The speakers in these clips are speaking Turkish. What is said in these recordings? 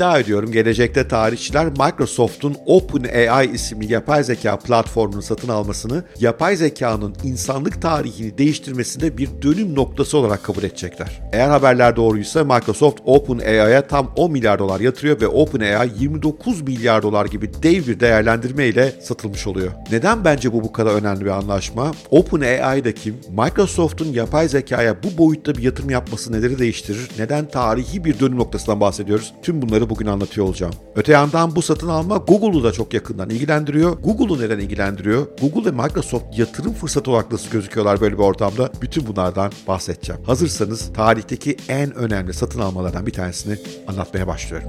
İddia ediyorum gelecekte tarihçiler Microsoft'un OpenAI isimli yapay zeka platformunu satın almasını yapay zekanın insanlık tarihini değiştirmesinde bir dönüm noktası olarak kabul edecekler. Eğer haberler doğruysa Microsoft OpenAI'ya tam 10 milyar dolar yatırıyor ve OpenAI 29 milyar dolar gibi dev bir değerlendirme ile satılmış oluyor. Neden bence bu bu kadar önemli bir anlaşma? OpenAI'daki Microsoft'un yapay zekaya bu boyutta bir yatırım yapması neleri değiştirir? Neden tarihi bir dönüm noktasından bahsediyoruz? Tüm bunları bugün anlatıyor olacağım. Öte yandan bu satın alma Google'u da çok yakından ilgilendiriyor. Google'u neden ilgilendiriyor? Google ve Microsoft yatırım fırsatı olarak nasıl gözüküyorlar böyle bir ortamda? Bütün bunlardan bahsedeceğim. Hazırsanız tarihteki en önemli satın almalardan bir tanesini anlatmaya başlıyorum.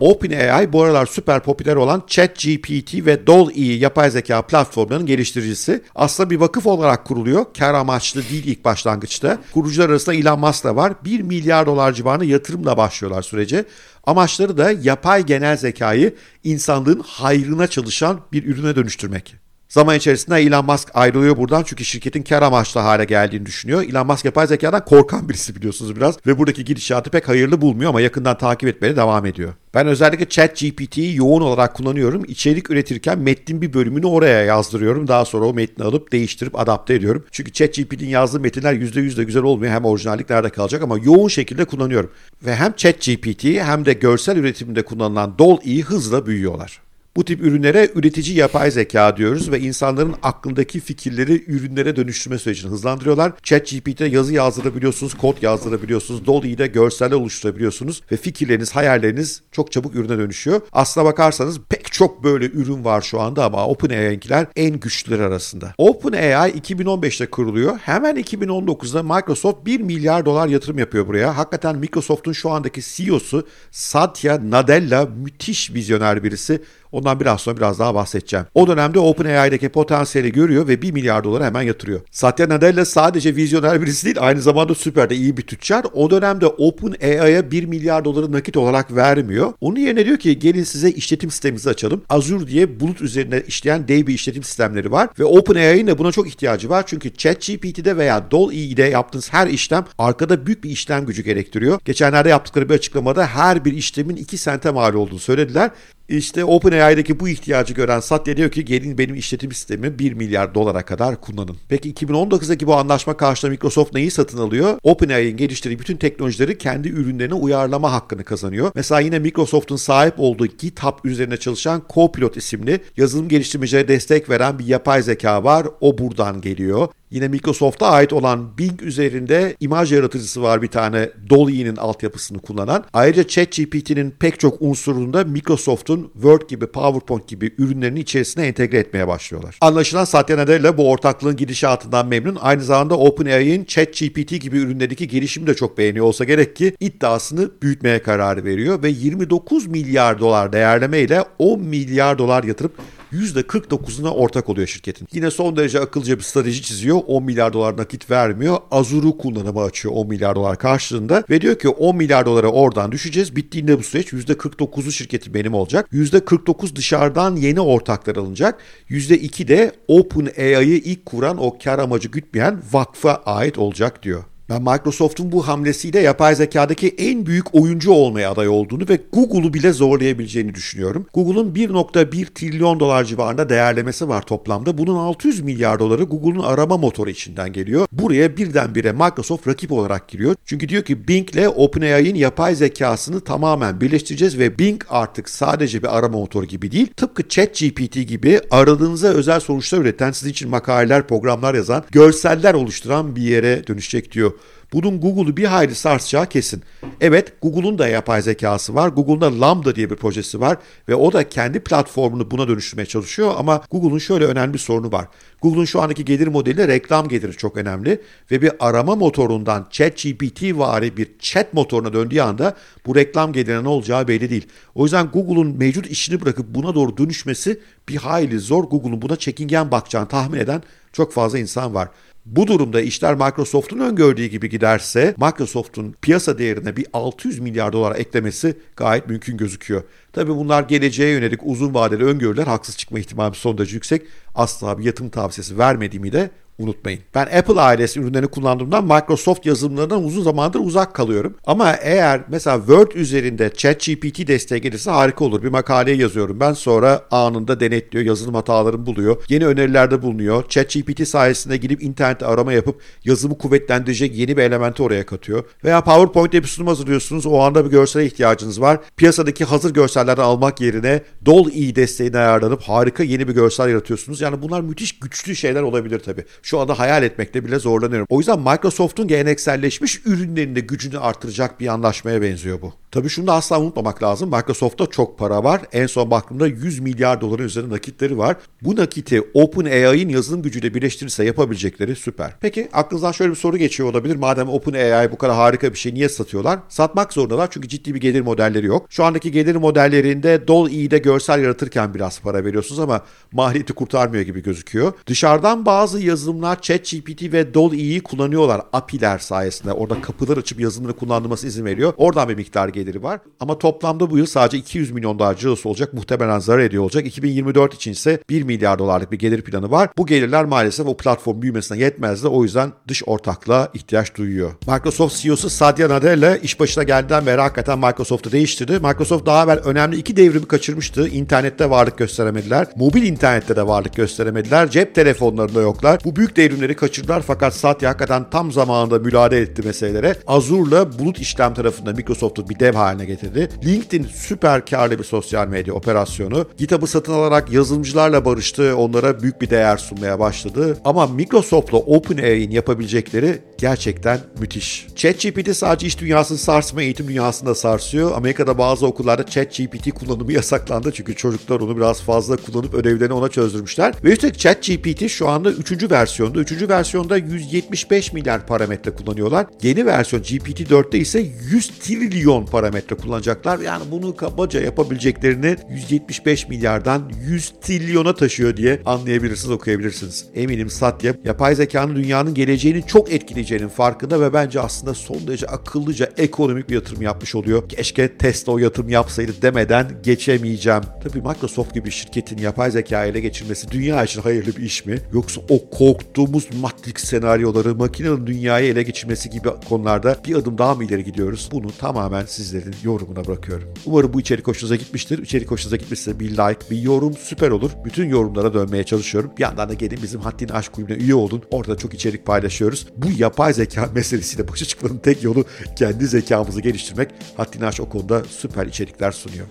OpenAI bu aralar süper popüler olan ChatGPT ve DALL-E yapay zeka platformlarının geliştiricisi. Aslında bir vakıf olarak kuruluyor. Kar amaçlı değil ilk başlangıçta. Kurucular arasında Elon Musk da var. 1 milyar dolar civarında yatırımla başlıyorlar sürece. Amaçları da yapay genel zekayı insanlığın hayrına çalışan bir ürüne dönüştürmek. Zaman içerisinde Elon Musk ayrılıyor buradan çünkü şirketin kar amaçlı hale geldiğini düşünüyor. Elon Musk yapay zekadan korkan birisi biliyorsunuz biraz ve buradaki gidişatı pek hayırlı bulmuyor ama yakından takip etmeye devam ediyor. Ben özellikle ChatGPT'yi yoğun olarak kullanıyorum. İçerik üretirken metnin bir bölümünü oraya yazdırıyorum. Daha sonra o metni alıp değiştirip adapte ediyorum. Çünkü ChatGPT'nin yazdığı metinler %100 de güzel olmuyor. Hem orijinallik nerede kalacak ama yoğun şekilde kullanıyorum. Ve hem ChatGPT hem de görsel üretimde kullanılan DALL-E hızla büyüyorlar. Bu tip ürünlere üretici yapay zeka diyoruz ve insanların aklındaki fikirleri ürünlere dönüştürme sürecini hızlandırıyorlar. ChatGPT'de yazı yazdırabiliyorsunuz, kod yazdırabiliyorsunuz, Dolly'de görseller oluşturabiliyorsunuz ve fikirleriniz, hayalleriniz çok çabuk ürüne dönüşüyor. Aslına bakarsanız pek çok böyle ürün var şu anda ama OpenAI'nkiler en güçlüleri arasında. OpenAI 2015'te kuruluyor. Hemen 2019'da Microsoft 1 milyar dolar yatırım yapıyor buraya. Hakikaten Microsoft'un şu andaki CEO'su Satya Nadella müthiş vizyoner birisi. Ondan biraz sonra biraz daha bahsedeceğim. O dönemde OpenAI'deki potansiyeli görüyor ve 1 milyar doları hemen yatırıyor. Satya Nadella sadece vizyoner birisi değil aynı zamanda süper de iyi bir tüccar. O dönemde OpenAI'ya 1 milyar doları nakit olarak vermiyor. Onun yerine diyor ki gelin size işletim sistemimizi açalım. Azure diye bulut üzerine işleyen dev bir işletim sistemleri var ve OpenAI'nin de buna çok ihtiyacı var. Çünkü ChatGPT'de veya DALL-E'de yaptığınız her işlem arkada büyük bir işlem gücü gerektiriyor. Geçenlerde yaptıkları bir açıklamada her bir işlemin 2 sente mal olduğunu söylediler. İşte OpenAI'deki bu ihtiyacı gören Satya diyor ki gelin benim işletim sistemi 1 milyar dolara kadar kullanın. Peki 2019'daki bu anlaşma karşılığında Microsoft neyi satın alıyor? OpenAI'nin geliştirdiği bütün teknolojileri kendi ürünlerine uyarlama hakkını kazanıyor. Mesela yine Microsoft'un sahip olduğu GitHub üzerine çalışan Copilot isimli yazılım geliştirmecilere destek veren bir yapay zeka var. O buradan geliyor. Yine Microsoft'a ait olan Bing üzerinde imaj yaratıcısı var bir tane Dolly'nin altyapısını kullanan. Ayrıca ChatGPT'nin pek çok unsurunda Microsoft'un Word gibi PowerPoint gibi ürünlerini içerisine entegre etmeye başlıyorlar. Anlaşılan Satya Nadella bu ortaklığın gidişatından memnun. Aynı zamanda OpenAI'nin ChatGPT gibi ürünlerdeki gelişimi de çok beğeniyor olsa gerek ki iddiasını büyütmeye kararı veriyor ve 29 milyar dolar değerleme ile 10 milyar dolar yatırıp %49'una ortak oluyor şirketin. Yine son derece akılcı bir strateji çiziyor. 10 milyar dolar nakit vermiyor. Azure'u kullanıma açıyor 10 milyar dolar karşılığında ve diyor ki 10 milyar dolara oradan düşeceğiz. Bittiğinde bu süreç %49'u şirketi benim olacak. %49 dışarıdan yeni ortaklar alınacak. %2 de OpenAI'yı ilk kuran o kar amacı gütmeyen vakfa ait olacak diyor. Ben Microsoft'un bu hamlesiyle yapay zekadaki en büyük oyuncu olmaya aday olduğunu ve Google'u bile zorlayabileceğini düşünüyorum. Google'un 1.1 trilyon dolar civarında değerlemesi var toplamda. Bunun 600 milyar doları Google'un arama motoru içinden geliyor. Buraya birdenbire Microsoft rakip olarak giriyor. Çünkü diyor ki Bing ile OpenAI'nin yapay zekasını tamamen birleştireceğiz ve Bing artık sadece bir arama motoru gibi değil, tıpkı ChatGPT gibi aradığınıza özel sonuçlar üreten, sizin için makaleler, programlar yazan, görseller oluşturan bir yere dönüşecek diyor. Bunun Google'u bir hayli sarsacağı kesin. Evet Google'un da yapay zekası var. Google'un da Lambda diye bir projesi var ve o da kendi platformunu buna dönüştürmeye çalışıyor ama Google'un şöyle önemli bir sorunu var. Google'un şu andaki gelir modeli reklam geliri çok önemli ve bir arama motorundan ChatGPT vari bir chat motoruna döndüğü anda bu reklam gelirine ne olacağı belli değil. O yüzden Google'un mevcut işini bırakıp buna doğru dönüşmesi bir hayli zor. Google'un buna çekingen bakacağını tahmin eden çok fazla insan var. Bu durumda işler Microsoft'un öngördüğü gibi giderse Microsoft'un piyasa değerine bir 600 milyar dolar eklemesi gayet mümkün gözüküyor. Tabi bunlar geleceğe yönelik uzun vadeli öngörüler haksız çıkma ihtimali son derece yüksek. Asla bir yatırım tavsiyesi vermediğimi de unutmayın. Ben Apple ailesi ürünlerini kullandığımdan Microsoft yazılımlarından uzun zamandır uzak kalıyorum. Ama eğer mesela Word üzerinde ChatGPT desteği gelirse harika olur. Bir makale yazıyorum ben sonra anında denetliyor, yazılım hatalarını buluyor, yeni önerilerde bulunuyor. ChatGPT sayesinde gidip internette arama yapıp yazımı kuvvetlendirecek yeni bir elementi oraya katıyor. Veya PowerPoint'te bir sunum hazırlıyorsunuz. O anda bir görsele ihtiyacınız var. Piyasadaki hazır görsellerden almak yerine Dall-E desteğini ayarlanıp harika yeni bir görsel yaratıyorsunuz. Yani bunlar müthiş güçlü şeyler olabilir tabii. Şu anda hayal etmekte bile zorlanıyorum. O yüzden Microsoft'un gelenekselleşmiş ürünlerinde gücünü artıracak bir anlaşmaya benziyor bu. Tabii şunu da asla unutmamak lazım. Microsoft'ta çok para var. En son baktığımda 100 milyar doların üzerinde nakitleri var. Bu nakiti OpenAI'nin yazılım gücüyle birleştirirse yapabilecekleri süper. Peki aklınızdan şöyle bir soru geçiyor olabilir. Madem OpenAI bu kadar harika bir şey niye satıyorlar? Satmak zorundalar çünkü ciddi bir gelir modelleri yok. Şu andaki gelir modellerinde Dall-E'de görsel yaratırken biraz para veriyorsunuz ama maliyeti kurtarmıyor gibi gözüküyor. Dışarıdan bazı yazılımlar ChatGPT ve Dall-E'yi kullanıyorlar API'ler sayesinde. Orada kapılar açıp yazılımını kullandırması izin veriyor. Oradan bir miktar geliri var. Ama toplamda bu yıl sadece 200 milyon dolar cirosu olacak. Muhtemelen zarar ediyor olacak. 2024 için ise 1 milyar dolarlık bir gelir planı var. Bu gelirler maalesef o platform büyümesine yetmez de o yüzden dış ortaklığa ihtiyaç duyuyor. Microsoft CEO'su Satya Nadella iş başına geldiğinden beri hakikaten Microsoft'u değiştirdi. Microsoft daha evvel önemli iki devrimi kaçırmıştı. İnternette varlık gösteremediler. Mobil internette de varlık gösteremediler. Cep telefonlarında yoklar. Bu büyük devrimleri kaçırdılar fakat Satya hakikaten tam zamanında müdahale etti meselelere. Azure'la bulut işlem tarafında Microsoft'u bir dev haline getirdi. LinkedIn süper karlı bir sosyal medya operasyonu. GitHub'ı satın alarak yazılımcılarla barıştı. Onlara büyük bir değer sunmaya başladı. Ama Microsoft'la OpenAI'nin yapabilecekleri gerçekten müthiş. ChatGPT sadece iş dünyasını sarsmıyor, eğitim dünyasını da sarsıyor. Amerika'da bazı okullarda ChatGPT kullanımı yasaklandı çünkü çocuklar onu biraz fazla kullanıp ödevlerini ona çözdürmüşler. Ve üstelik ChatGPT şu anda 3. versiyonda. 3. versiyonda 175 milyar parametre kullanıyorlar. Yeni versiyon GPT-4'te ise 100 trilyon parametre kullanacaklar. Yani bunu kabaca yapabileceklerini 175 milyardan 100 trilyona taşıyor diye anlayabilirsiniz, okuyabilirsiniz. Eminim Satya yapay zekanın dünyanın geleceğini çok etkileyeceğinin farkında ve bence aslında son derece akıllıca ekonomik bir yatırım yapmış oluyor. Keşke Tesla o yatırım yapsaydı demeden geçemeyeceğim. Tabii Microsoft gibi şirketin yapay zeka ele geçirmesi dünya için hayırlı bir iş mi? Yoksa o korktuğumuz Matrix senaryoları, makinenin dünyayı ele geçirmesi gibi konularda bir adım daha mı ileri gidiyoruz? Bunu tamamen sizlerin yorumuna bırakıyorum. Umarım bu içerik hoşunuza gitmiştir. İçerik hoşunuza gitmişse bir like, bir yorum süper olur. Bütün yorumlara dönmeye çalışıyorum. Bir yandan da gelin bizim Haddin Aşk Kulübü'ne üye olun. Orada çok içerik paylaşıyoruz. Bu yapay zeka meselesiyle başa çıkmanın tek yolu kendi zekamızı geliştirmek. Haddin Aşk o konuda süper içerikler sunuyor.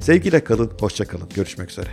Sevgiyle kalın, hoşça kalın. Görüşmek üzere.